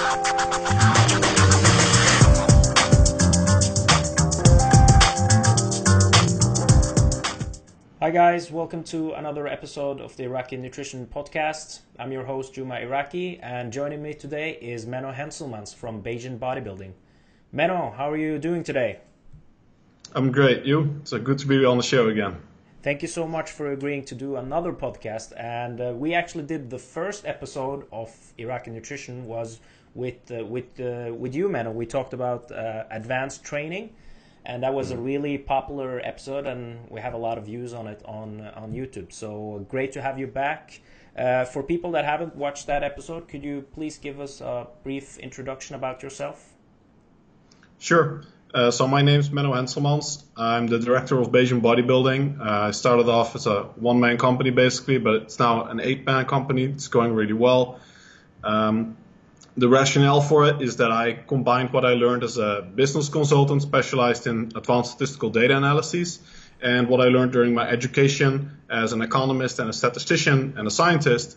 Hi guys, welcome to another episode of the Iraqi Nutrition Podcast. I'm your host Juma Iraqi, and joining me today is Menno Henselmans from Bayesian Bodybuilding. Menno, how are you doing today? I'm great. You? It's good to be on the show again. Thank you so much for agreeing to do another podcast. And uh, we actually did the first episode of Iraqi Nutrition was with uh, with uh, with you, Menno. We talked about uh, advanced training and that was a really popular episode and we have a lot of views on it on on youtube so great to have you back uh, for people that haven't watched that episode could you please give us a brief introduction about yourself sure uh, so my name is Menno Henselmans. I'm the director of Bayesian Bodybuilding. Uh, I started off as a one-man company basically, but it's now an eight-man company. It's going really well. Um, the rationale for it is that I combined what I learned as a business consultant specialized in advanced statistical data analysis and what I learned during my education as an economist and a statistician and a scientist.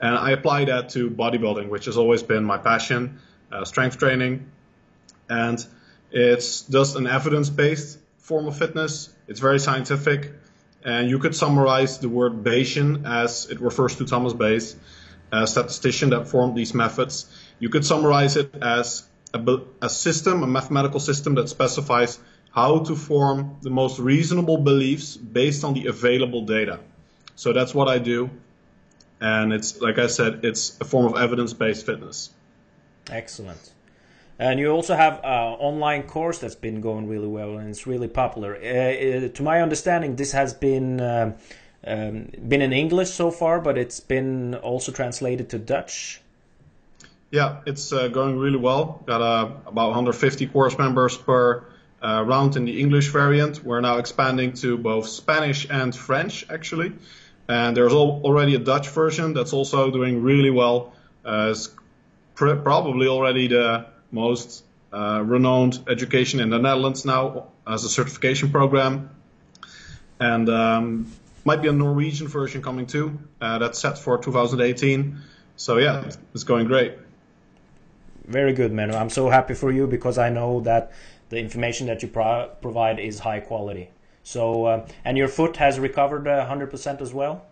And I apply that to bodybuilding, which has always been my passion, uh, strength training. And it's just an evidence based form of fitness. It's very scientific. And you could summarize the word Bayesian as it refers to Thomas Bayes, a statistician that formed these methods. You could summarize it as a, a system, a mathematical system that specifies how to form the most reasonable beliefs based on the available data. So that's what I do. And it's, like I said, it's a form of evidence based fitness. Excellent. And you also have an online course that's been going really well and it's really popular. Uh, uh, to my understanding, this has been um, um, been in English so far, but it's been also translated to Dutch. Yeah, it's uh, going really well. Got uh, about 150 course members per uh, round in the English variant. We're now expanding to both Spanish and French, actually. And there's already a Dutch version that's also doing really well. Uh, it's pr- probably already the most uh, renowned education in the Netherlands now as a certification program. And um, might be a Norwegian version coming too. Uh, that's set for 2018. So yeah, it's going great very good, Menno. I'm so happy for you because I know that the information that you pro- provide is high quality. So, uh, and your foot has recovered uh, 100% as well?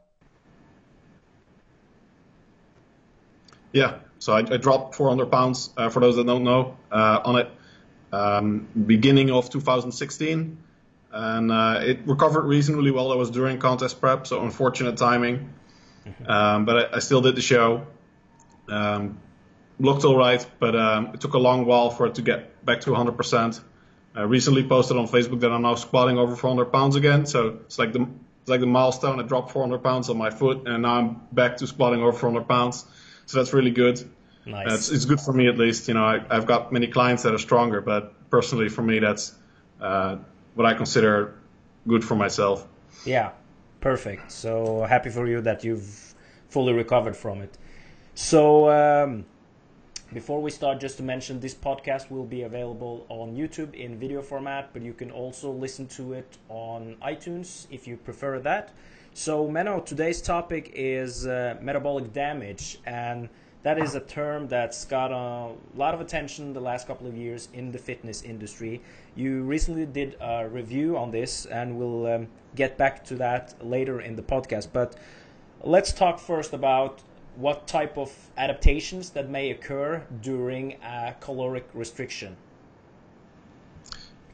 Yeah, so I, I dropped 400 pounds, uh, for those that don't know, uh, on it um, beginning of 2016. And uh, it recovered reasonably well. That was during contest prep, so unfortunate timing. Mm-hmm. Um, but I, I, still did the show. Um, looked all right, but um, it took a long while for it to get back to 100%. I recently posted on Facebook that I'm now squatting over 400 pounds again, so it's like the it's like the milestone. I dropped 400 pounds on my foot, and now I'm back to squatting over 400 pounds. So that's really good. Nice. Uh, it's, it's, good for me at least. You know, I, have got many clients that are stronger, but personally for me, that's uh, what I consider good for myself. Yeah, perfect. So happy for you that you've fully recovered from it. So. Um, before we start, just to mention this podcast will be available on YouTube in video format, but you can also listen to it on iTunes if you prefer that. So, Menno, today's topic is uh, metabolic damage, and that is a term that's got a lot of attention the last couple of years in the fitness industry. You recently did a review on this, and we'll um, get back to that later in the podcast. But let's talk first about what type of adaptations that may occur during a caloric restriction.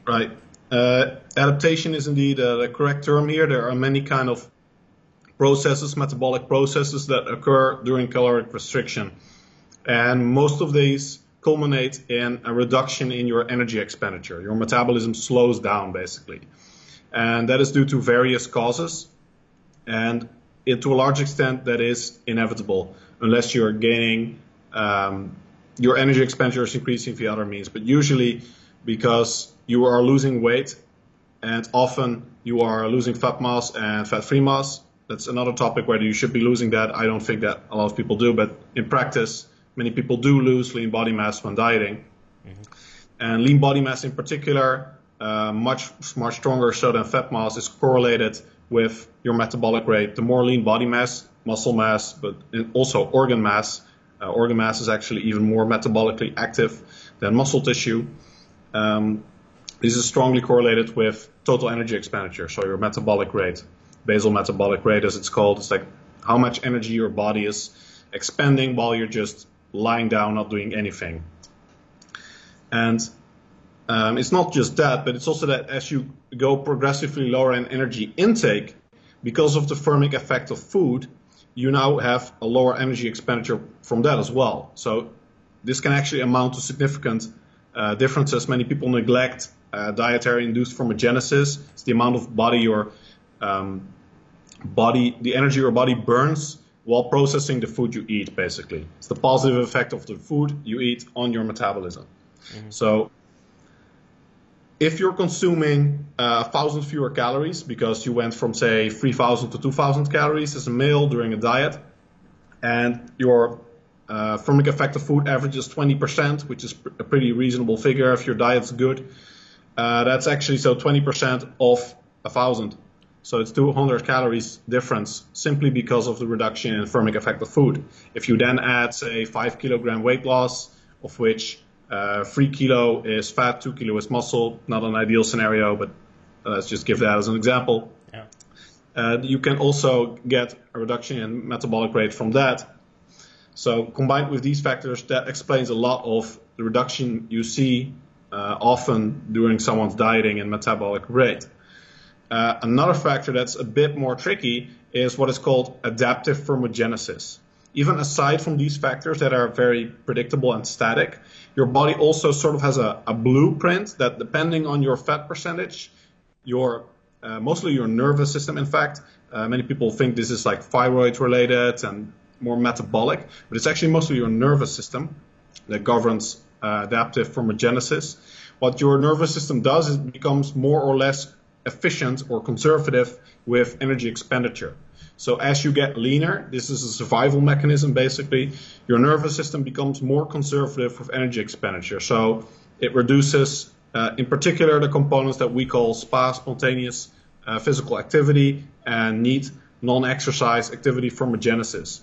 Right. Uh, adaptation is indeed uh, the correct term here. There are many kind of processes, metabolic processes that occur during caloric restriction. And most of these culminate in a reduction in your energy expenditure. Your metabolism slows down basically. And that is due to various causes. And it, to a large extent, that is inevitable unless you're gaining um, your energy expenditure is increasing via other means. But usually, because you are losing weight, and often you are losing fat mass and fat-free mass. That's another topic whether you should be losing that. I don't think that a lot of people do, but in practice, many people do lose lean body mass when dieting. Mm-hmm. And lean body mass in particular, uh, much much stronger so than fat mass, is correlated with your metabolic rate. The more lean body mass, muscle mass, but also organ mass, Uh, organ mass is actually even more metabolically active than muscle tissue. Um, this is strongly correlated with total energy expenditure, so your metabolic rate, basal metabolic rate as it's called. It's like how much energy your body is expending while you're just lying down, not doing anything. And um, it's not just that, but it's also that as you go progressively lower in energy intake, because of the thermic effect of food, you now have a lower energy expenditure from that as well. So this can actually amount to significant uh, differences. Many people neglect uh, dietary induced thermogenesis. It's the amount of body your um, body, the energy your body burns while processing the food you eat. Basically, it's the positive effect of the food you eat on your metabolism. Mm-hmm. So if you're consuming uh, a uh, thousand fewer calories because you went from say 3,000 to 2,000 calories as a meal during a diet, and your uh, thermic effect of food averages 20%, which is a pretty reasonable figure if your diet's good. Uh, that's actually so 20% of a thousand. So it's 200 calories difference simply because of the reduction in thermic effect of food. If you then add say 5 kilogram weight loss, of which uh, three kilo is fat, two kilo is muscle. Not an ideal scenario, but uh, let's just give that as an example. Yeah. Uh, you can also get a reduction in metabolic rate from that. So combined with these factors, that explains a lot of the reduction you see uh, often during someone's dieting and metabolic rate. Uh, another factor that's a bit more tricky is what is called adaptive thermogenesis. Even aside from these factors that are very predictable and static, your body also sort of has a, a blueprint that depending on your fat percentage, your uh, mostly your nervous system, in fact, uh, many people think this is like thyroid related and more metabolic, but it's actually mostly your nervous system that governs uh, adaptive thermogenesis. What your nervous system does is it becomes more or less efficient or conservative with energy expenditure. So as you get leaner, this is a survival mechanism basically, your nervous system becomes more conservative with energy expenditure. So it reduces, uh, in particular, the components that we call SPA, spontaneous uh, physical activity, and NEAT, non-exercise activity thermogenesis.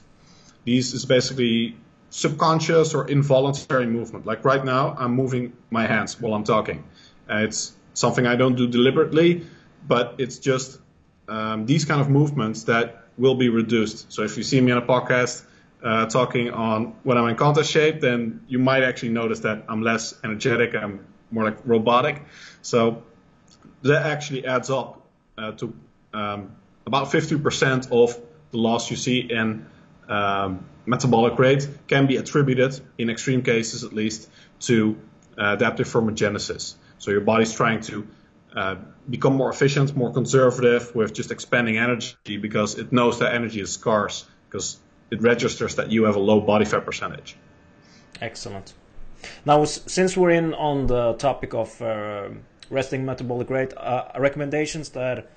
These is basically subconscious or involuntary movement. Like right now, I'm moving my hands while I'm talking. Uh, it's something I don't do deliberately, but it's just um, these kind of movements that will be reduced. So if you see me on a podcast uh, talking on when I'm in contest shape, then you might actually notice that I'm less energetic. I'm more like robotic. So that actually adds up uh, to um, about 50% of the loss you see in um, metabolic rate can be attributed, in extreme cases at least, to uh, adaptive thermogenesis. So your body's trying to uh, become more efficient, more conservative with just expending energy because it knows that energy is scarce because it registers that you have a low body fat percentage. Excellent. Now, since we're in on the topic of uh, resting metabolic rate, uh, recommendations that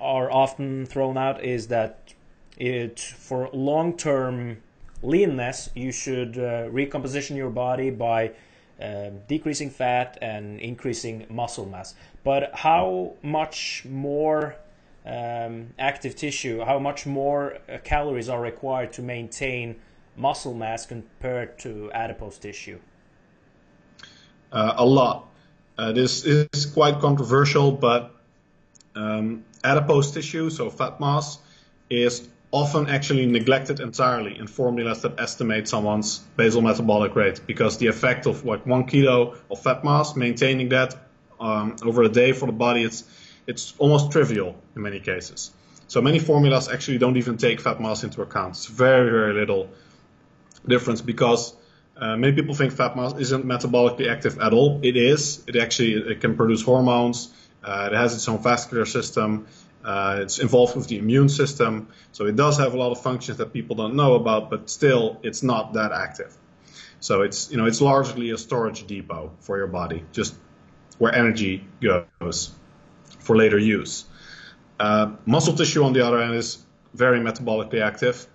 are often thrown out is that it for long-term leanness, you should uh, recomposition your body by uh, decreasing fat and increasing muscle mass. But how much more um, active tissue, how much more uh, calories are required to maintain muscle mass compared to adipose tissue? Uh, a lot. Uh, this is quite controversial, but um, adipose tissue, so fat mass, is often actually neglected entirely in formulas that estimate someone's basal metabolic rate because the effect of like one kilo of fat mass, maintaining that um, over a day for the body, it's it's almost trivial in many cases. So many formulas actually don't even take fat mass into account. It's very very little difference because uh, many people think fat mass isn't metabolically active at all. It is. It actually it can produce hormones. Uh, it has its own vascular system. Uh, it's involved with the immune system, so it does have a lot of functions that people don't know about, but still, it's not that active. So it's you know it's largely a storage depot for your body, just where energy goes for later use. Uh, muscle tissue, on the other hand, is very metabolically active.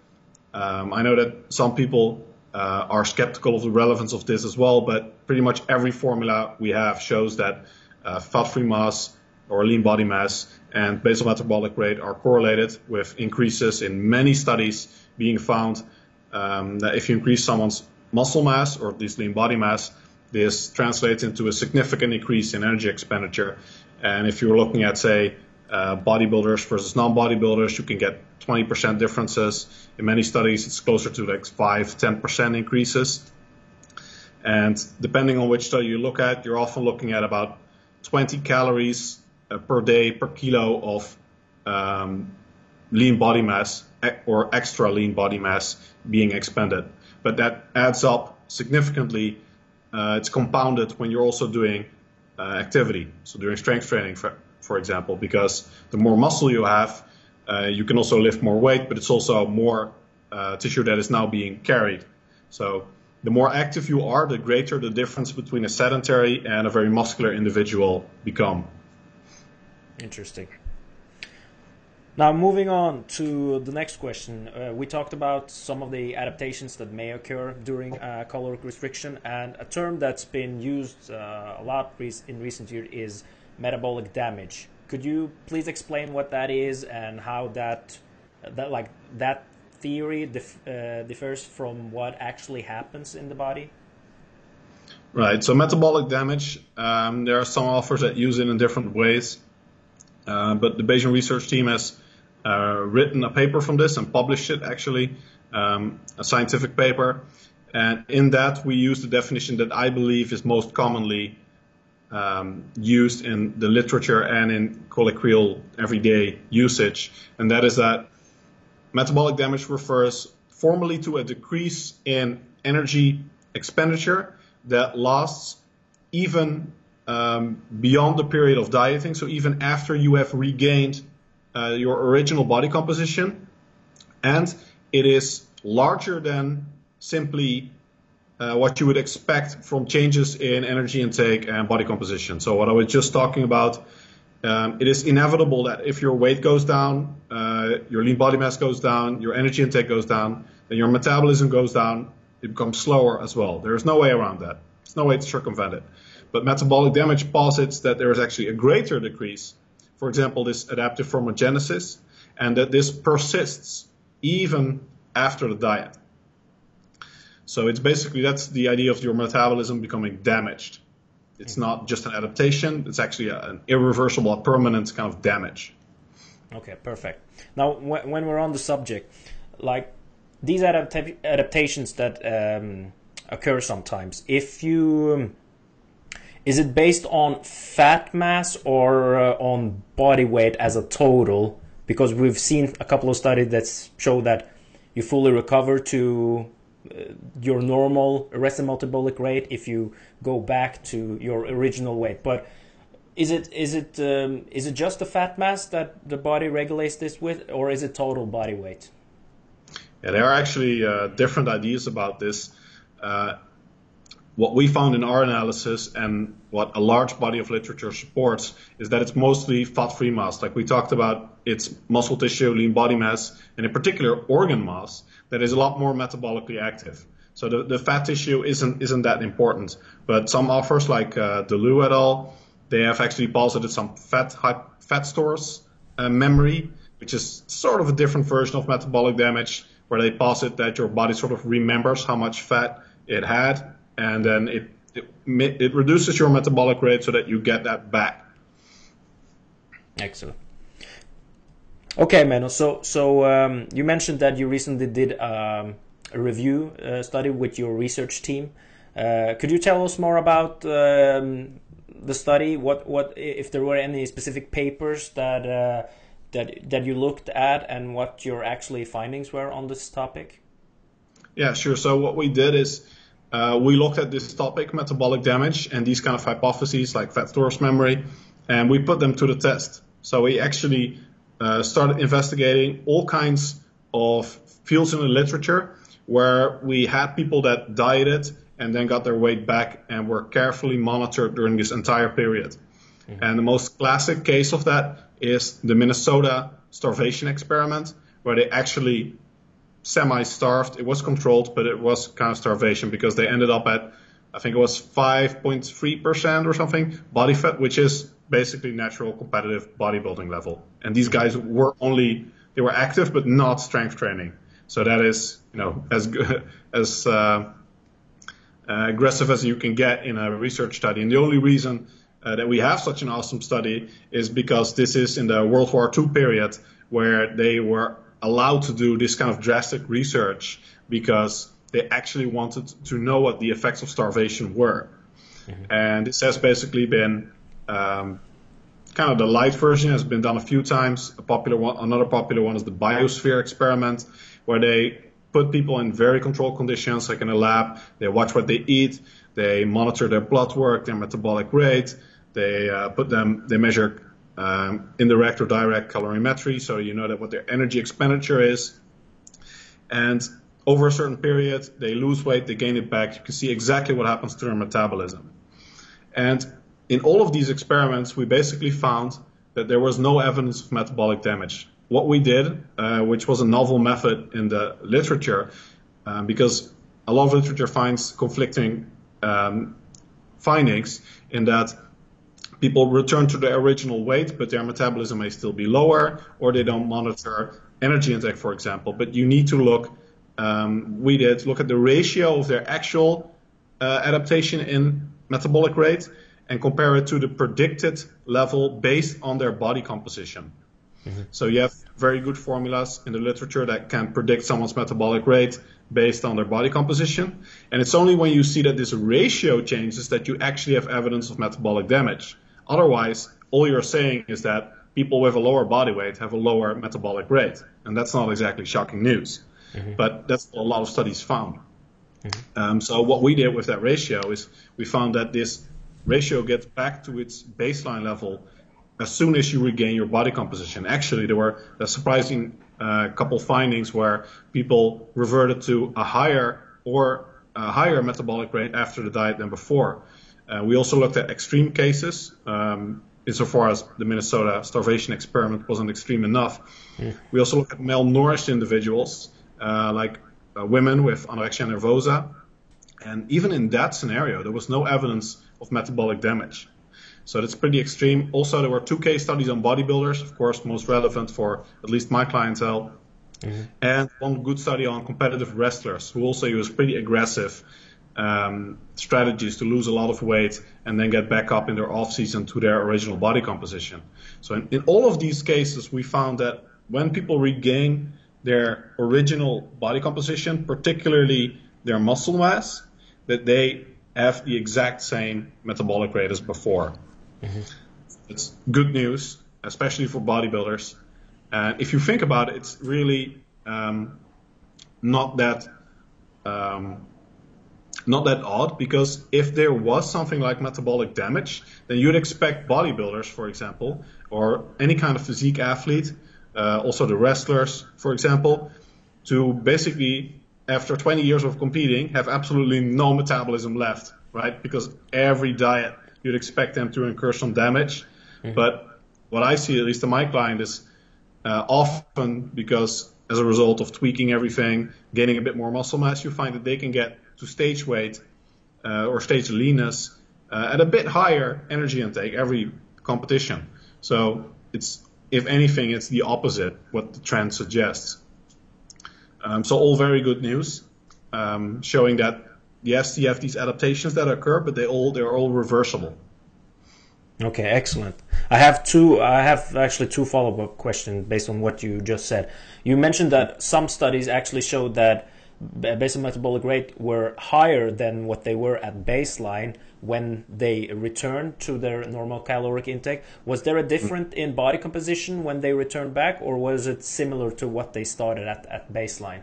Um, I know that some people uh, are skeptical of the relevance of this as well, but pretty much every formula we have shows that uh, fat-free mass or lean body mass and basal metabolic rate are correlated with increases in many studies being found um, that if you increase someone's muscle mass or at least lean body mass, this translates into a significant increase in energy expenditure. And if you're looking at, say, uh, bodybuilders versus non-bodybuilders, you can get 20% differences. In many studies, it's closer to like 5, 10% increases. And depending on which study you look at, you're often looking at about 20 calories per day per kilo of um, lean body mass or extra lean body mass being expended. But that adds up significantly. Uh, it's compounded when you're also doing uh, activity, so during strength training, for, for example, because the more muscle you have, uh, you can also lift more weight, but it's also more uh, tissue that is now being carried. So the more active you are, the greater the difference between a sedentary and a very muscular individual become. Interesting. Now, moving on to the next question, uh, we talked about some of the adaptations that may occur during uh, caloric restriction, and a term that's been used uh, a lot in recent years is metabolic damage. Could you please explain what that is and how that, that like that theory dif- uh, differs from what actually happens in the body? Right. So metabolic damage, um, there are some authors that use it in different ways, uh, but the Bayesian research team has uh, written a paper from this and published it actually, um, a scientific paper. And in that, we use the definition that I believe is most commonly um, used in the literature and in colloquial everyday usage, and that is that metabolic damage refers formally to a decrease in energy expenditure that lasts even um, beyond the period of dieting, so even after you have regained uh, your original body composition, and it is larger than simply uh, what you would expect from changes in energy intake and body composition. So what I was just talking about, um, it is inevitable that if your weight goes down, uh, your lean body mass goes down, your energy intake goes down, then your metabolism goes down. It becomes slower as well. There is no way around that. There's no way to circumvent it. But metabolic damage posits that there is actually a greater decrease for example, this adaptive thermogenesis, and that this persists even after the diet. So it's basically that's the idea of your metabolism becoming damaged. It's not just an adaptation; it's actually an irreversible, a permanent kind of damage. Okay, perfect. Now, when we're on the subject, like these adapta- adaptations that um, occur sometimes, if you is it based on fat mass or uh, on body weight as a total? Because we've seen a couple of studies that show that you fully recover to uh, your normal resting metabolic rate if you go back to your original weight. But is it is it um, is it just the fat mass that the body regulates this with, or is it total body weight? Yeah, there are actually uh, different ideas about this. Uh, what we found in our analysis and what a large body of literature supports is that it's mostly fat-free mass. Like we talked about, it's muscle tissue, lean body mass, and in particular organ mass that is a lot more metabolically active. So the, the fat tissue isn't isn't that important. But some authors like uh, et al, they have actually posited some fat fat stores uh, memory, which is sort of a different version of metabolic damage, where they posit that your body sort of remembers how much fat it had and then it, it, it reduces your metabolic rate so that you get that back. Excellent. Okay, Menno. So, so um, you mentioned that you recently did um, a review uh, study with your research team. Uh, could you tell us more about um, the study? What, what, if there were any specific papers that uh, that that you looked at, and what your actually findings were on this topic? Yeah, sure. So what we did is uh, we looked at this topic, metabolic damage, and these kind of hypotheses like fat stores memory, and we put them to the test. So we actually uh, started investigating all kinds of fields in the literature where we had people that dieted and then got their weight back and were carefully monitored during this entire period. Mm-hmm. And the most classic case of that is the Minnesota starvation experiment, where they actually semi-starved. It was controlled, but it was kind of starvation because they ended up at, I think it was 5.3% or something body fat, which is basically natural competitive bodybuilding level. And these guys were only, they were active, but not strength training. So that is, you know, as as uh, uh, aggressive as you can get in a research study. And the only reason uh, that we have such an awesome study is because this is in the World War II period where they were allowed to do this kind of drastic research because they actually wanted to know what the effects of starvation were. Mm-hmm. And this has basically been um, kind of the light version has been done a few times. A popular one, another popular one is the biosphere experiment, where they put people in very controlled conditions, like in a lab. They watch what they eat. They monitor their blood work, their metabolic rate. They uh, put them. They measure um, indirect or direct calorimetry, so you know that what their energy expenditure is. And over a certain period, they lose weight, they gain it back. You can see exactly what happens to their metabolism. And in all of these experiments, we basically found that there was no evidence of metabolic damage. What we did, uh, which was a novel method in the literature, um, because a lot of literature finds conflicting um, findings in that people return to their original weight, but their metabolism may still be lower, or they don't monitor energy intake, for example. But you need to look um, we did look at the ratio of their actual uh, adaptation in metabolic rate and compare it to the predicted level based on their body composition. Mm-hmm. So you have very good formulas in the literature that can predict someone's metabolic rate based on their body composition. And it's only when you see that this ratio changes that you actually have evidence of metabolic damage. Otherwise, all you're saying is that people with a lower body weight have a lower metabolic rate. And that's not exactly shocking news. Mm-hmm. But that's what a lot of studies found. Mm-hmm. Um, so what we did with that ratio is we found that this ratio gets back to its baseline level as soon as you regain your body composition. Actually, there were a surprising uh, couple findings where people reverted to a higher or a higher metabolic rate after the diet than before. Uh, we also looked at extreme cases. Um, insofar as the Minnesota starvation experiment wasn't extreme enough. Mm. We also looked at malnourished individuals uh, like uh, women with anorexia nervosa. And even in that scenario, there was no evidence of metabolic damage. So that's pretty extreme. Also, there were two case studies on bodybuilders, of course, most relevant for at least my clientele, mm-hmm. and one good study on competitive wrestlers who also use pretty aggressive um, strategies to lose a lot of weight and then get back up in their off season to their original body composition. So in, in all of these cases, we found that when people regain their original body composition, particularly their muscle mass, that they have the exact same metabolic rate as before. Mm-hmm. It's good news, especially for bodybuilders. And if you think about it, it's really um, not that um, not that odd because if there was something like metabolic damage, then you'd expect bodybuilders, for example, or any kind of physique athlete uh, also the wrestlers, for example, to basically, after 20 years of competing, have absolutely no metabolism left, right? Because every diet, you'd expect them to incur some damage. Mm-hmm. But what I see, at least in my client, is uh, often because as a result of tweaking everything, gaining a bit more muscle mass, you find that they can get to stage weight uh, or stage leanness uh, at a bit higher energy intake every competition. So it's if anything, it's the opposite what the trend suggests. Um, so all very good news, um, showing that yes, you have these adaptations that occur, but they all they're all reversible. Okay, excellent. I have two. I have actually two follow-up questions based on what you just said. You mentioned that some studies actually showed that basal metabolic rate were higher than what they were at baseline when they returned to their normal caloric intake. Was there a difference in body composition when they returned back, or was it similar to what they started at, at baseline?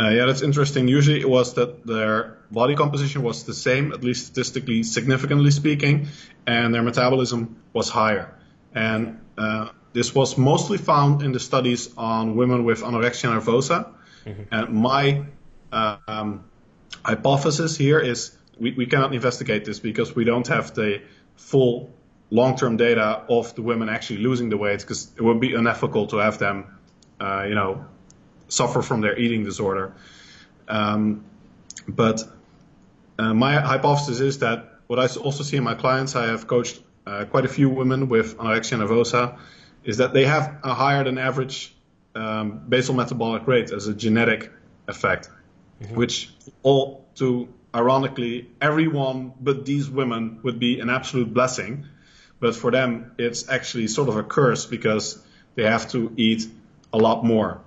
Uh, yeah, that's interesting. Usually it was that their body composition was the same, at least statistically significantly speaking, and their metabolism was higher. And uh, this was mostly found in the studies on women with anorexia nervosa. Mm-hmm. And my um, hypothesis here is we, we cannot investigate this because we don't have the full long-term data of the women actually losing the weight because it would be unethical to have them, uh, you know, suffer from their eating disorder. Um, but uh, my hypothesis is that what I also see in my clients, I have coached uh, quite a few women with anorexia nervosa, is that they have a higher than average um, basal metabolic rate as a genetic effect, mm-hmm. which all to ironically everyone but these women would be an absolute blessing, but for them it's actually sort of a curse because they have to eat a lot more.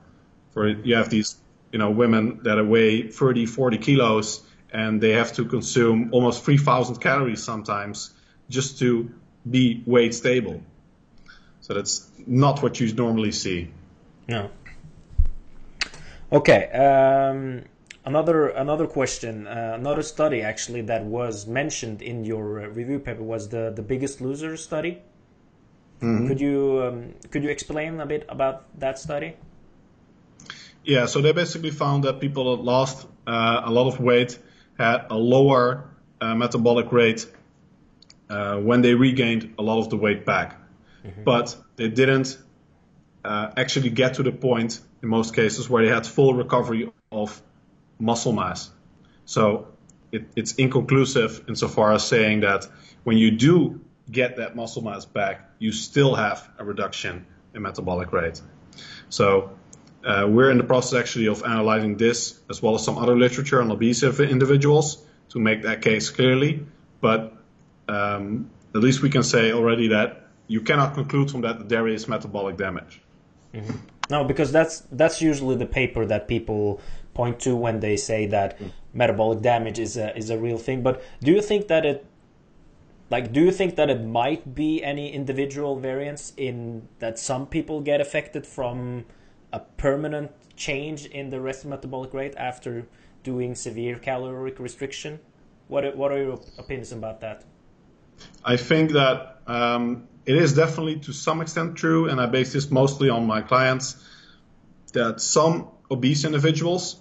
For you have these you know women that weigh 30, 40 kilos and they have to consume almost 3,000 calories sometimes just to be weight stable. So that's not what you normally see. No. Okay. Um, another another question, uh, another study actually that was mentioned in your uh, review paper was the the Biggest Loser study. Mm-hmm. Could you um, could you explain a bit about that study? Yeah, so they basically found that people that lost uh, a lot of weight had a lower uh, metabolic rate uh, when they regained a lot of the weight back. Mm-hmm. But they didn't uh, actually get to the point in most cases where they had full recovery of muscle mass. So it, it's inconclusive insofar as saying that when you do get that muscle mass back, you still have a reduction in metabolic rate. So uh, we're in the process actually of analyzing this as well as some other literature on obese individuals to make that case clearly. But um, at least we can say already that you cannot conclude from that that there is metabolic damage. Mm-hmm. No, because that's that's usually the paper that people point to when they say that mm. metabolic damage is a is a real thing. But do you think that it like do you think that it might be any individual variance in that some people get affected from a permanent change in the resting metabolic rate after doing severe caloric restriction? What what are your opinions about that? I think that um, it is definitely to some extent true, and I base this mostly on my clients, that some obese individuals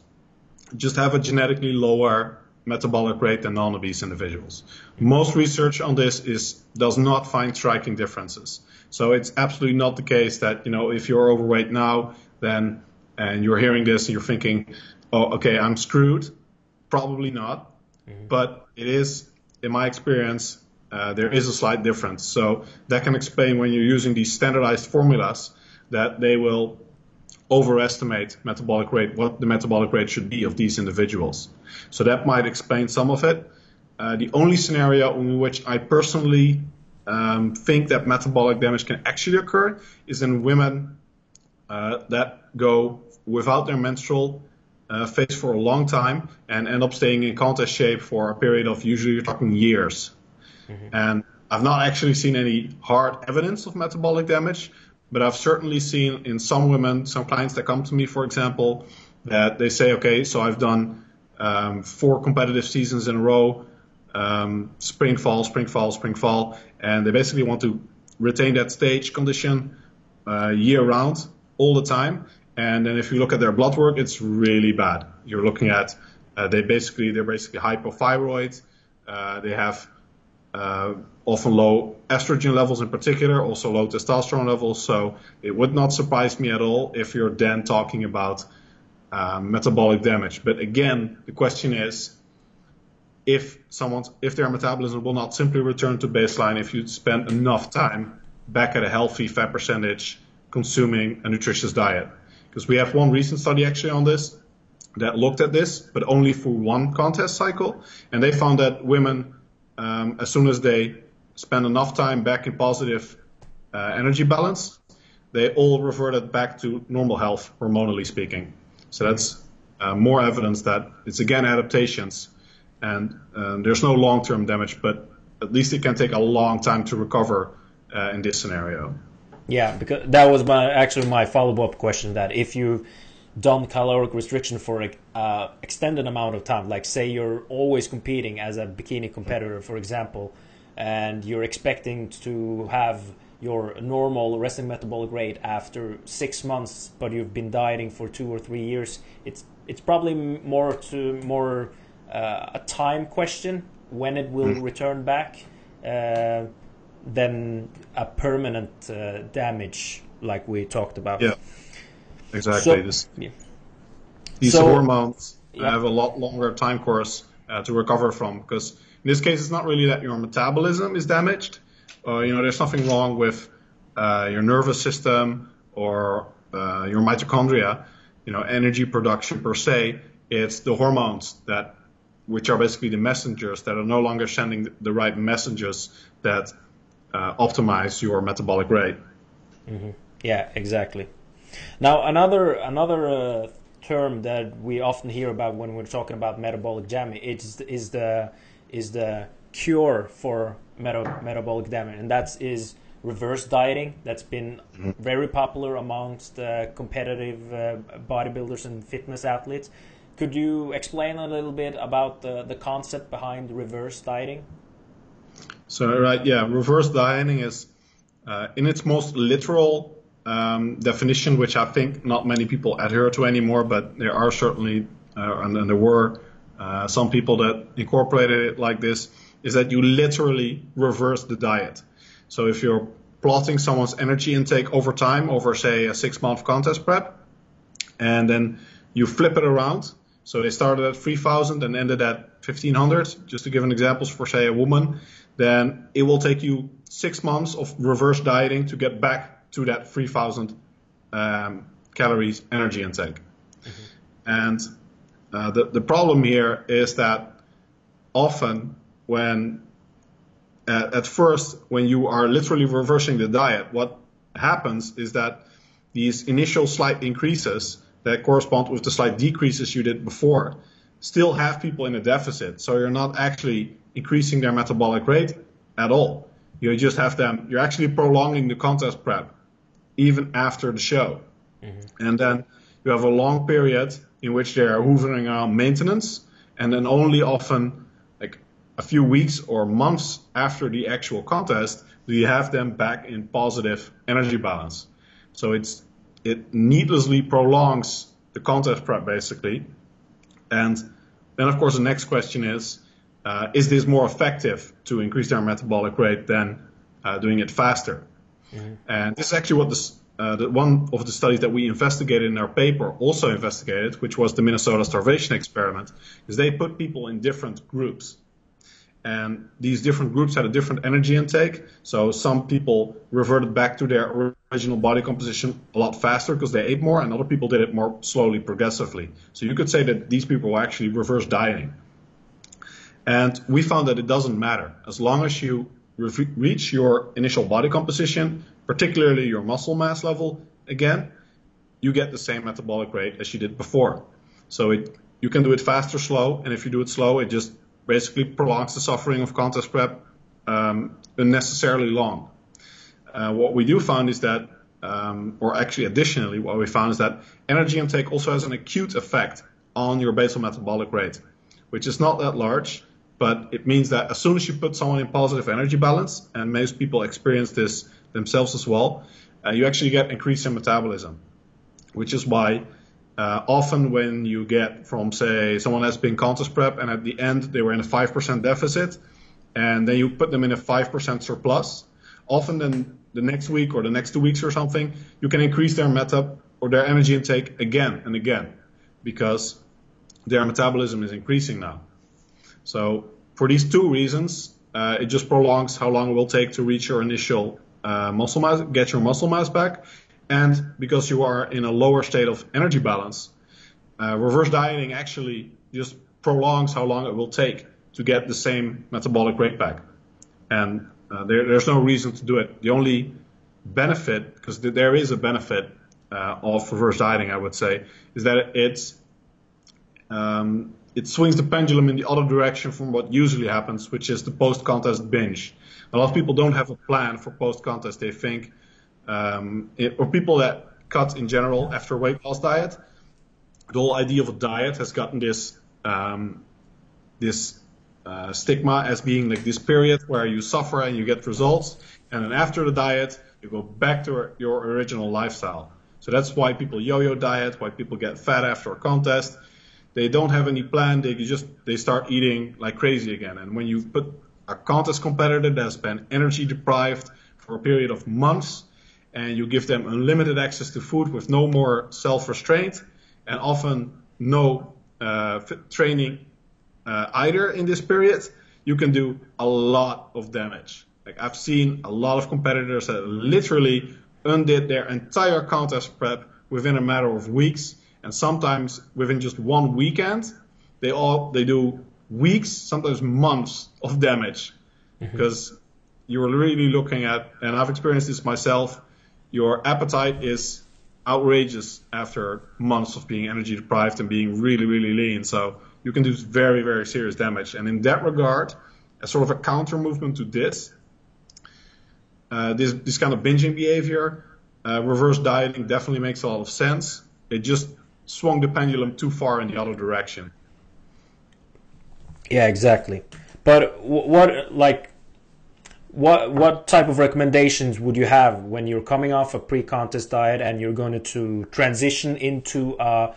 just have a genetically lower metabolic rate than non-obese individuals. Most research on this is does not find striking differences. So it's absolutely not the case that you know if you're overweight now, then and you're hearing this and you're thinking, oh, okay, I'm screwed. Probably not, mm-hmm. but it is, in my experience, uh, there is a slight difference. So that can explain when you're using these standardized formulas that they will overestimate metabolic rate, what the metabolic rate should be of these individuals. So that might explain some of it. Uh, the only scenario in which I personally um, think that metabolic damage can actually occur is in women uh, that go without their menstrual uh, phase for a long time and end up staying in contest shape for a period of usually you're talking years. Mm-hmm. And I've not actually seen any hard evidence of metabolic damage, but I've certainly seen in some women, some clients that come to me, for example, that they say, okay, so I've done um, four competitive seasons in a row, um, spring, fall, spring, fall, spring, fall, and they basically want to retain that stage condition uh, year round all the time. And then if you look at their blood work, it's really bad. You're looking at uh, they basically they're basically hypothyroid. Uh, they have uh, often low estrogen levels in particular, also low testosterone levels. So it would not surprise me at all if you're then talking about uh, metabolic damage. But again, the question is if someone's if their metabolism will not simply return to baseline if you spend enough time back at a healthy fat percentage consuming a nutritious diet. Because we have one recent study actually on this that looked at this, but only for one contest cycle, and they found that women, um, as soon as they spend enough time back in positive uh, energy balance, they all reverted back to normal health, hormonally speaking. So that's uh, more evidence that it's again adaptations, and uh, there's no long-term damage, but at least it can take a long time to recover uh, in this scenario. Yeah, because that was my actually my follow up question. That if you done caloric restriction for an uh, extended amount of time, like say you're always competing as a bikini competitor, for example, and you're expecting to have your normal resting metabolic rate after six months, but you've been dieting for two or three years, it's it's probably more to more uh, a time question when it will mm. return back. Uh, than a permanent uh, damage like we talked about. Yeah, exactly. So, this, yeah. These so, hormones yeah. have a lot longer time course uh, to recover from because in this case it's not really that your metabolism is damaged. Uh, you know, there's nothing wrong with uh, your nervous system or uh, your mitochondria, you know, energy production per se. It's the hormones that, which are basically the messengers that are no longer sending the right messages that uh, optimize your metabolic rate. Mm-hmm. Yeah, exactly. Now another another uh, term that we often hear about when we're talking about metabolic damage is is the is the cure for meta- metabolic damage, and that is reverse dieting. That's been mm-hmm. very popular amongst uh, competitive uh, bodybuilders and fitness athletes. Could you explain a little bit about the, the concept behind reverse dieting? So, right, yeah, reverse dieting is, uh, in its most literal um, definition, which I think not many people adhere to anymore, but there are certainly, uh, and, and, there were uh, some people that incorporated it like this, is that you literally reverse the diet. So if you're plotting someone's energy intake over time, over say a six month contest prep, and then you flip it around. So they started at 3000 and ended at 1500, just to give an example for say a woman, then it will take you six months of reverse dieting to get back to that 3000 um, calories energy intake. Mm-hmm. And uh, the, the problem here is that often when uh, at first when you are literally reversing the diet, what happens is that these initial slight increases that correspond with the slight decreases you did before still have people in a deficit. So you're not actually increasing their metabolic rate at all. You just have them, you're actually prolonging the contest prep even after the show. Mm-hmm. And then you have a long period in which they are hovering around maintenance, and then only often like a few weeks or months after the actual contest do you have them back in positive energy balance. So it's it needlessly prolongs the contest prep basically. And then of course the next question is, uh, is this more effective to increase their metabolic rate than uh, doing it faster? Mm-hmm. And this is actually what this uh, the, one of the studies that we investigated in our paper also investigated, which was the Minnesota starvation experiment, is they put people in different groups. And these different groups had a different energy intake. So some people reverted back to their original body composition a lot faster because they ate more, and other people did it more slowly, progressively. So you could say that these people were actually reverse dieting. And we found that it doesn't matter. As long as you reach your initial body composition, particularly your muscle mass level, again, you get the same metabolic rate as you did before. So it, you can do it fast or slow, and if you do it slow, it just basically prolongs the suffering of contest prep um, unnecessarily long. Uh, what we do find is that, um, or actually additionally, what we found is that energy intake also has an acute effect on your basal metabolic rate, which is not that large, but it means that as soon as you put someone in positive energy balance, and most people experience this themselves as well, uh, you actually get increase in metabolism, which is why uh, often when you get from say someone has been contest prep and at the end they were in a 5% deficit and then you put them in a 5% surplus, often then the next week or the next two weeks or something, you can increase their meta or their energy intake again and again because their metabolism is increasing now. So for these two reasons, uh, it just prolongs how long it will take to reach your initial uh, muscle mass, get your muscle mass back, and because you are in a lower state of energy balance, uh, reverse dieting actually just prolongs how long it will take to get the same metabolic rate back. And uh, there, there's no reason to do it. The only benefit, because th- there is a benefit uh, of reverse dieting, I would say, is that it's um, it swings the pendulum in the other direction from what usually happens, which is the post-contest binge. A lot of people don't have a plan for post-contest. They think, um, it, or people that cut in general after a weight loss diet, the whole idea of a diet has gotten this um, this uh, stigma as being like this period where you suffer and you get results, and then after the diet you go back to your original lifestyle. So that's why people yo-yo diet, why people get fat after a contest. They don't have any plan. They just they start eating like crazy again. And when you put a contest competitor that has been energy deprived for a period of months, and you give them unlimited access to food with no more self restraint and often no uh, training uh, either in this period, you can do a lot of damage. Like I've seen a lot of competitors that literally undid their entire contest prep within a matter of weeks, and sometimes within just one weekend, they all they do weeks, sometimes months of damage, mm-hmm. because you're really looking at, and I've experienced this myself. Your appetite is outrageous after months of being energy deprived and being really, really lean. So you can do very, very serious damage. And in that regard, as sort of a counter movement to this, uh, this, this kind of binging behavior, uh, reverse dieting definitely makes a lot of sense. It just swung the pendulum too far in the other direction. Yeah, exactly. But what, like, what what type of recommendations would you have when you're coming off a pre-contest diet and you're going to transition into uh,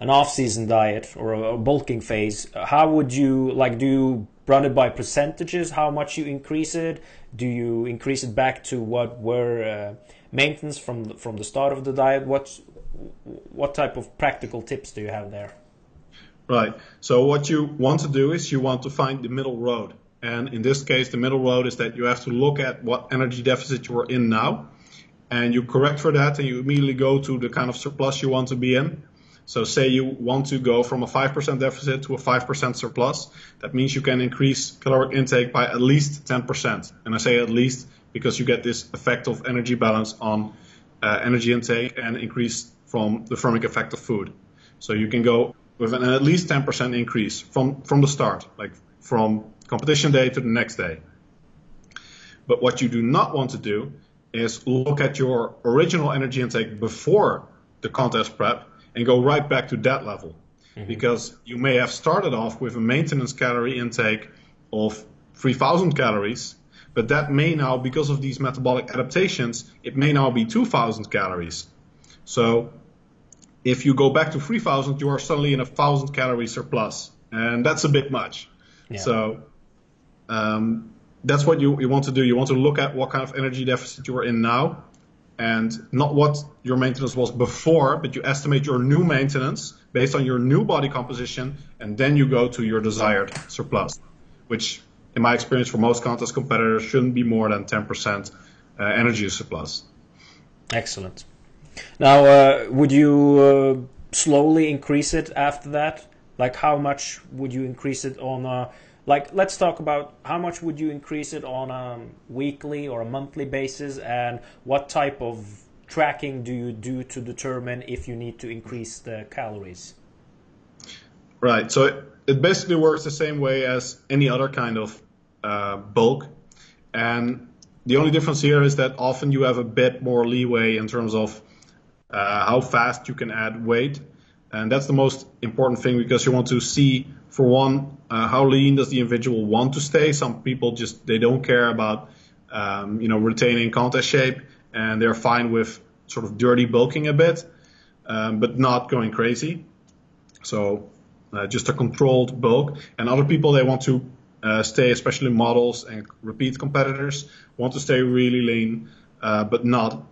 an off-season diet or a bulking phase? How would you like? Do you run it by percentages? How much you increase it? Do you increase it back to what were uh, maintenance from from the start of the diet? What what type of practical tips do you have there? Right. So what you want to do is you want to find the middle road. And in this case, the middle road is that you have to look at what energy deficit you are in now, and you correct for that, and you immediately go to the kind of surplus you want to be in. So say you want to go from a 5% deficit to a 5% surplus. That means you can increase caloric intake by at least 10%. And I say at least because you get this effect of energy balance on uh, energy intake and increase from the thermic effect of food. So you can go with an at least 10% increase from, from the start, like from competition day to the next day. But what you do not want to do is look at your original energy intake before the contest prep and go right back to that level. Mm-hmm. Because you may have started off with a maintenance calorie intake of 3000 calories, but that may now, because of these metabolic adaptations, it may now be 2000 calories. So if you go back to 3000, you are suddenly in a 1000 calorie surplus, and that's a bit much. Yeah. So um, that's what you, you want to do. You want to look at what kind of energy deficit you are in now and not what your maintenance was before, but you estimate your new maintenance based on your new body composition, and then you go to your desired surplus, which, in my experience, for most contest competitors, shouldn't be more than 10% uh, energy surplus. Excellent. Now, uh, would you uh, slowly increase it after that? Like, how much would you increase it on a like let's talk about how much would you increase it on a weekly or a monthly basis? And what type of tracking do you do to determine if you need to increase the calories? Right. So it, it basically works the same way as any other kind of uh, bulk. And the only difference here is that often you have a bit more leeway in terms of uh, how fast you can add weight and that's the most important thing because you want to see for one, uh, how lean does the individual want to stay? Some people just they don't care about um, you know retaining contest shape, and they're fine with sort of dirty bulking a bit, um, but not going crazy. So uh, just a controlled bulk. And other people they want to uh, stay, especially models and repeat competitors, want to stay really lean, uh, but not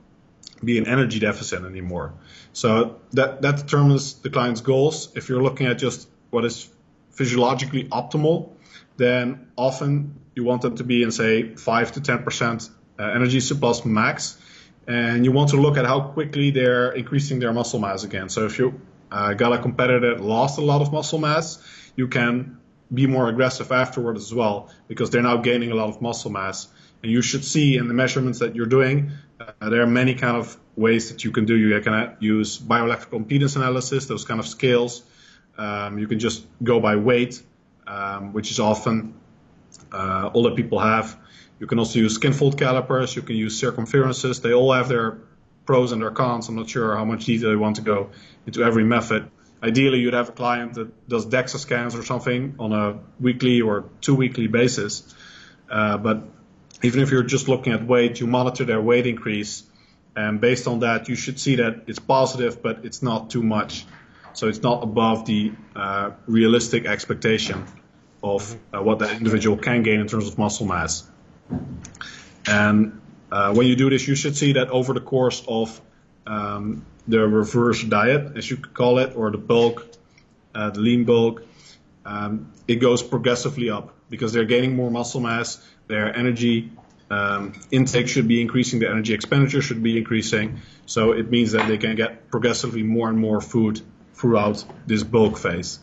be an energy deficit anymore. So that that determines the client's goals. If you're looking at just what is physiologically optimal, then often you want them to be in, say, 5 to 10% uh, energy surplus max. And you want to look at how quickly they're increasing their muscle mass again. So if you uh, got a competitor that lost a lot of muscle mass, you can be more aggressive afterward as well because they're now gaining a lot of muscle mass. And you should see in the measurements that you're doing, uh, there are many kind of ways that you can do. You can use bioelectrical impedance analysis, those kind of scales. Um, you can just go by weight, um, which is often uh, all that people have. You can also use skinfold calipers. You can use circumferences. They all have their pros and their cons. I'm not sure how much detail you want to go into every method. Ideally, you'd have a client that does DEXA scans or something on a weekly or two weekly basis. Uh, but even if you're just looking at weight, you monitor their weight increase. And based on that, you should see that it's positive, but it's not too much. So it's not above the uh, realistic expectation of uh, what that individual can gain in terms of muscle mass. And uh, when you do this, you should see that over the course of um, the reverse diet, as you could call it, or the bulk, uh, the lean bulk, um, it goes progressively up because they're gaining more muscle mass, their energy um, intake should be increasing, their energy expenditure should be increasing. So it means that they can get progressively more and more food throughout this bulk phase.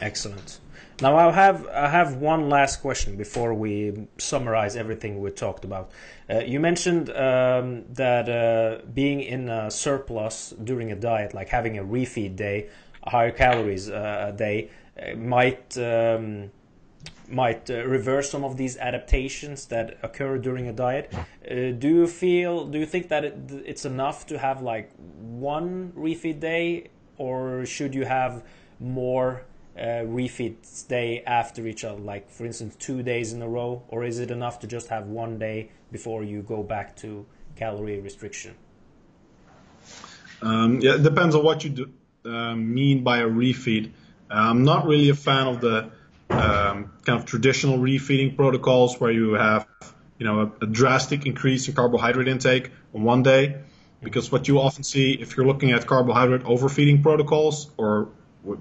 Excellent. Now I have I have one last question before we summarize everything we talked about. Uh, you mentioned um, that uh, being in a surplus during a diet, like having a refeed day, a higher calories uh, a day, uh, might um, might uh, reverse some of these adaptations that occur during a diet. Uh, do you feel? Do you think that it, it's enough to have like one refeed day, or should you have more? uh, refeeds day after each other, like for instance, two days in a row, or is it enough to just have one day before you go back to calorie restriction? Um, yeah, it depends on what you do, uh, mean by a refeed. I'm not really a fan of the um, kind of traditional refeeding protocols where you have, you know, a, a drastic increase in carbohydrate intake on one day, because what you often see if you're looking at carbohydrate overfeeding protocols or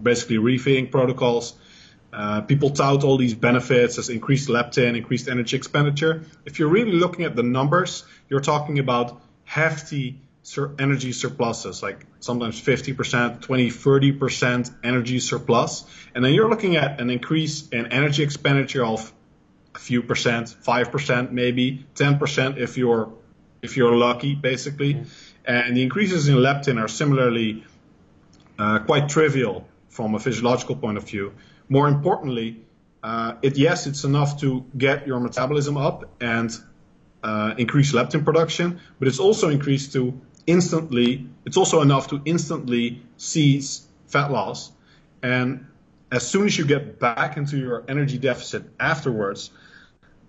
basically refeeding protocols. Uh, people tout all these benefits as increased leptin, increased energy expenditure. If you're really looking at the numbers, you're talking about hefty sur- energy surpluses, like sometimes 50%, 20, 30% energy surplus. And then you're looking at an increase in energy expenditure of a few percent, 5% maybe, 10% if you're if you're lucky, basically. Mm-hmm. And the increases in leptin are similarly uh, quite trivial from a physiological point of view. More importantly, uh, it yes, it's enough to get your metabolism up and uh, increase leptin production, but it's also increased to instantly. It's also enough to instantly seize fat loss, and as soon as you get back into your energy deficit afterwards,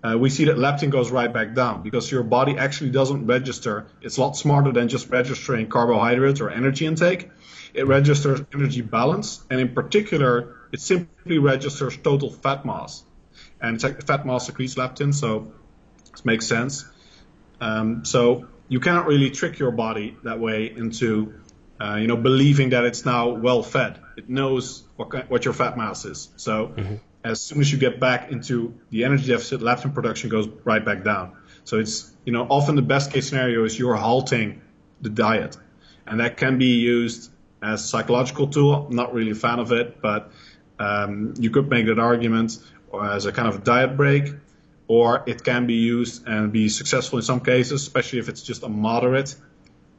uh, we see that leptin goes right back down because your body actually doesn't register. It's a lot smarter than just registering carbohydrates or energy intake. It registers energy balance, and in particular, it simply registers total fat mass. And it's like fat mass secretes leptin, so it makes sense. Um, so you cannot really trick your body that way into, uh, you know, believing that it's now well fed. It knows what what your fat mass is. So mm-hmm. as soon as you get back into the energy deficit, leptin production goes right back down. So it's you know often the best case scenario is you're halting the diet, and that can be used as a psychological tool. I'm not really a fan of it, but um, you could make that argument or as a kind of diet break, or it can be used and be successful in some cases, especially if it's just a moderate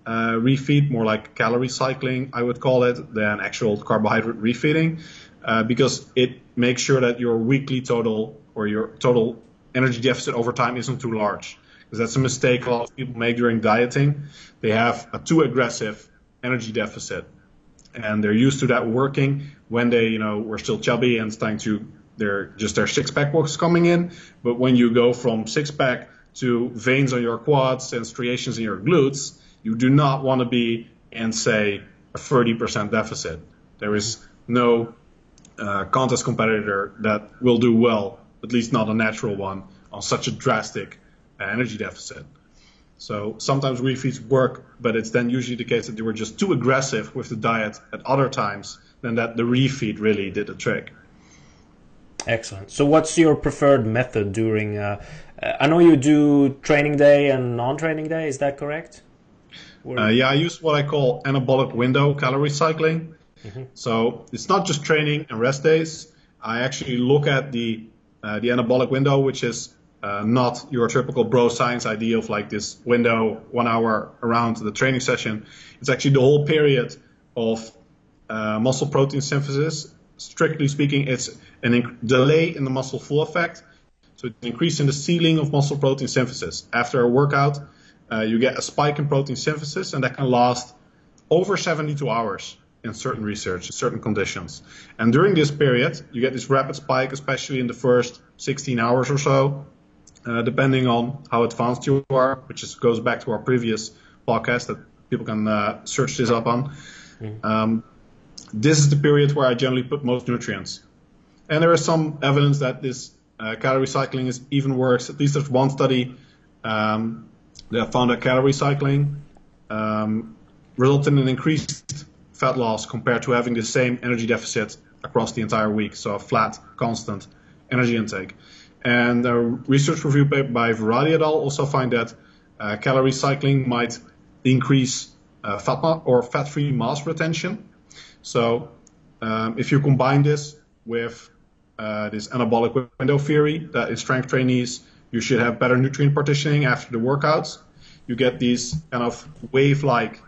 uh, refeed, more like calorie cycling, I would call it, than actual carbohydrate refeeding, uh, because it makes sure that your weekly total or your total energy deficit over time isn't too large. Because that's a mistake a lot of people make during dieting. They have a too aggressive energy deficit and they're used to that working when they, you know, were still chubby and starting to, they're just their six pack was coming in. But when you go from six pack to veins on your quads and striations in your glutes, you do not want to be in, say, a 30% deficit. There is no uh, contest competitor that will do well, at least not a natural one, on such a drastic uh, energy deficit. So sometimes refeeds work, but it's then usually the case that they were just too aggressive with the diet at other times than that the refeed really did the trick. Excellent. So what's your preferred method during? Uh, I know you do training day and non-training day. Is that correct? Uh, yeah, I use what I call anabolic window calorie cycling. Mm-hmm. So it's not just training and rest days. I actually look at the uh, the anabolic window, which is uh, not your typical bro science idea of like this window one hour around the training session. It's actually the whole period of uh, muscle protein synthesis. Strictly speaking, it's an inc- delay in the muscle full effect. So it's an increase in the ceiling of muscle protein synthesis. After a workout, uh, you get a spike in protein synthesis, and that can last over 72 hours in certain research, in certain conditions. And during this period, you get this rapid spike, especially in the first 16 hours or so, uh, depending on how advanced you are, which is, goes back to our previous podcast that people can uh, search this up on. Mm-hmm. Um, this is the period where I generally put most nutrients. And there is some evidence that this uh, calorie cycling is even works. At least there's one study um, that found that calorie cycling um, resulted in an increased fat loss compared to having the same energy deficit across the entire week. So a flat, constant energy intake. And a research review paper by Virali et al. also find that uh, calorie cycling might increase uh, fat ma- or fat-free mass retention. So um, if you combine this with uh, this anabolic window theory that in strength trainees you should have better nutrient partitioning after the workouts, you get these kind of wave-like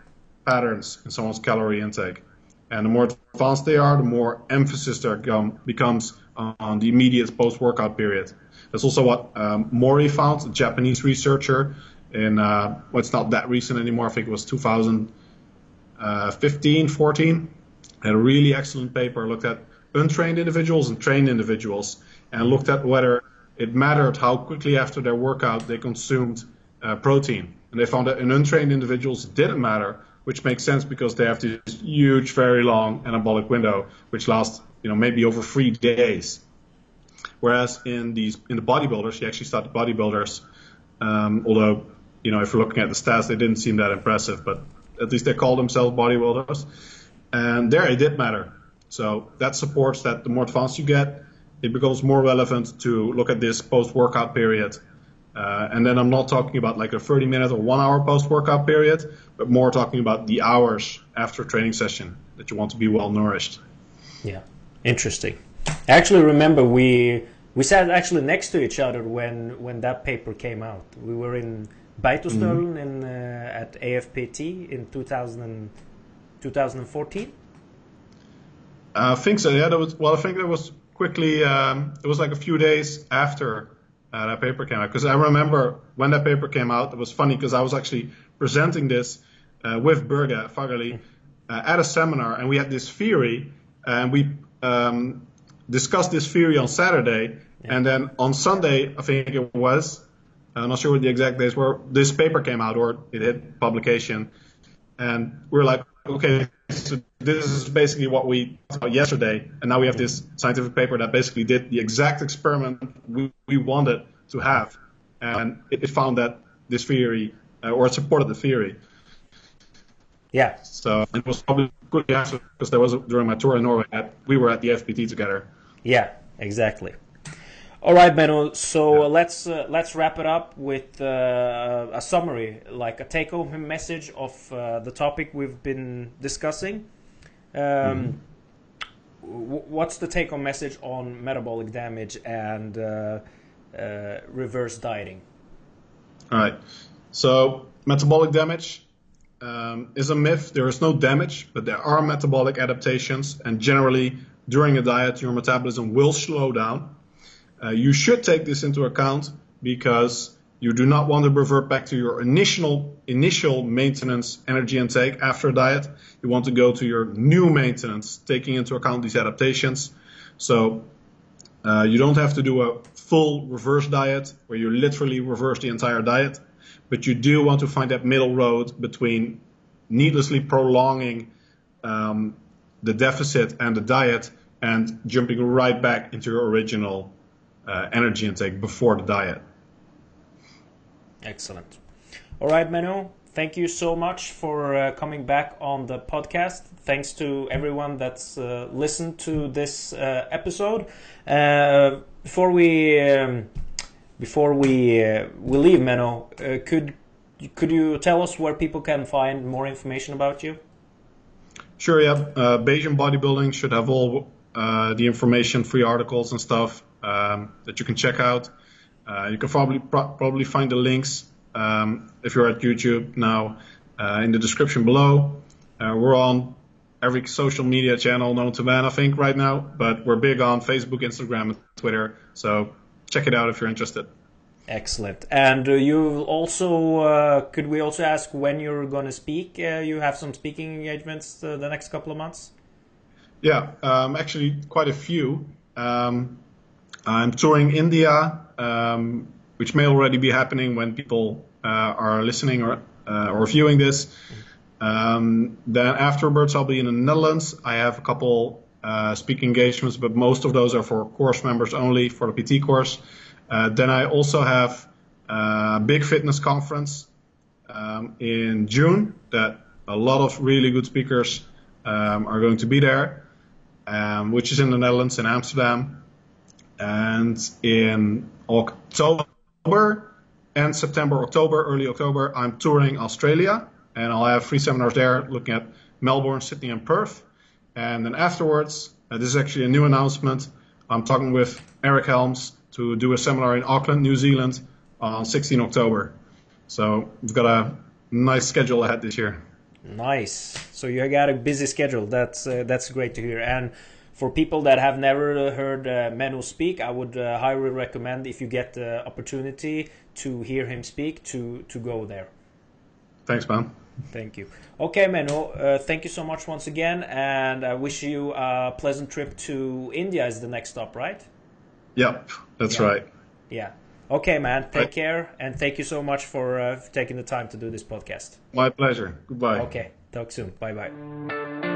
patterns in someone's calorie intake. And the more advanced they are, the more emphasis there becomes on the immediate post-workout period. That's also what um, Mori found, a Japanese researcher, in uh, well, it's not that recent anymore. I think it was 2015, 14. Had a really excellent paper looked at untrained individuals and trained individuals, and looked at whether it mattered how quickly after their workout they consumed uh, protein. And they found that in untrained individuals it didn't matter, which makes sense because they have this huge, very long anabolic window, which lasts, you know, maybe over three days. Whereas in these in the bodybuilders, he actually started bodybuilders, um, although you know if you're looking at the stats, they didn't seem that impressive, but at least they call themselves bodybuilders. And there it did matter. So that supports that the more advanced you get, it becomes more relevant to look at this post-workout period. Uh, and then I'm not talking about like a 30 minute or one hour post-workout period, but more talking about the hours after a training session that you want to be well nourished. Yeah, interesting. I actually remember we we sat actually next to each other when when that paper came out. We were in Beitostølen mm-hmm. in uh, at AFPT in 2000, 2014. I think so. Yeah, that was. Well, I think that was quickly. Um, it was like a few days after uh, that paper came out. Because I remember when that paper came out, it was funny because I was actually presenting this uh, with Børge Fagerli uh, at a seminar, and we had this theory, and we um, discussed this theory on Saturday, yeah. and then on Sunday, I think it was. I'm not sure what the exact days were. This paper came out, or it hit publication, and we are like, okay, so this is basically what we talked about yesterday, and now we have this scientific paper that basically did the exact experiment we, we wanted to have, and it, it found that this theory, uh, or it supported the theory. Yeah. So it was probably good because there was a, during my tour in Norway that we were at the FPT together. Yeah, exactly. All right, Menno. So uh, let's uh, let's wrap it up with uh, a summary, like a take-home message of uh, the topic we've been discussing. Um, mm-hmm. what's the take-home message on metabolic damage and uh, uh, reverse dieting? All right. So metabolic damage um, is a myth. There is no damage, but there are metabolic adaptations, and generally during a diet, your metabolism will slow down. Uh, you should take this into account because you do not want to revert back to your initial initial maintenance energy intake after a diet. You want to go to your new maintenance, taking into account these adaptations. So uh, you don't have to do a full reverse diet where you literally reverse the entire diet, but you do want to find that middle road between needlessly prolonging um, the deficit and the diet and jumping right back into your original uh, energy intake before the diet. Excellent. All right, Menno, thank you so much for uh, coming back on the podcast. Thanks to everyone that's uh, listened to this uh, episode. Uh, before we um, before we uh, we leave, Menno, could could you tell us where people can find more information about you? Sure. Yeah, Bayesian bodybuilding should have all the information, free articles and stuff um, that you can check out. Uh, you can probably pro- probably find the links um, if you're at YouTube now uh, in the description below. Uh, we're on every social media channel known to man, I think, right now, but we're big on Facebook, Instagram, and Twitter. So check it out if you're interested. Excellent. And uh, you also, uh, could we also ask when you're going to speak? Uh, you have some speaking engagements uh, the next couple of months? Yeah, um, actually, quite a few. Um, I'm touring India, um, which may already be happening when people uh, are listening or uh, or viewing this. Um, then afterwards, I'll be in the Netherlands. I have a couple uh, speaking engagements, but most of those are for course members only for the PT course. Uh, then I also have a big fitness conference um, in June that a lot of really good speakers um, are going to be there, um, which is in the Netherlands in Amsterdam. And in October and September, October, early October, I'm touring Australia, and I'll have three seminars there looking at Melbourne, Sydney, and Perth. And then afterwards, uh, this is actually a new announcement. I'm talking with Eric Helms to do a seminar in Auckland, New Zealand on 16 October. So we've got a nice schedule ahead this year. Nice. So you got a busy schedule. That's uh, that's great to hear. And for people that have never heard uh, Menno speak, I would uh, highly recommend if you get the opportunity to hear him speak to to go there. Thanks, man. Thank you. Okay, Menno, uh, thank you so much once again, and I wish you a pleasant trip to India as the next stop, right? Yep, that's yeah. right. Yeah. Okay, man. Take right. care, and thank you so much for uh, taking the time to do this podcast. My pleasure. Goodbye. Okay. Talk soon. Bye bye.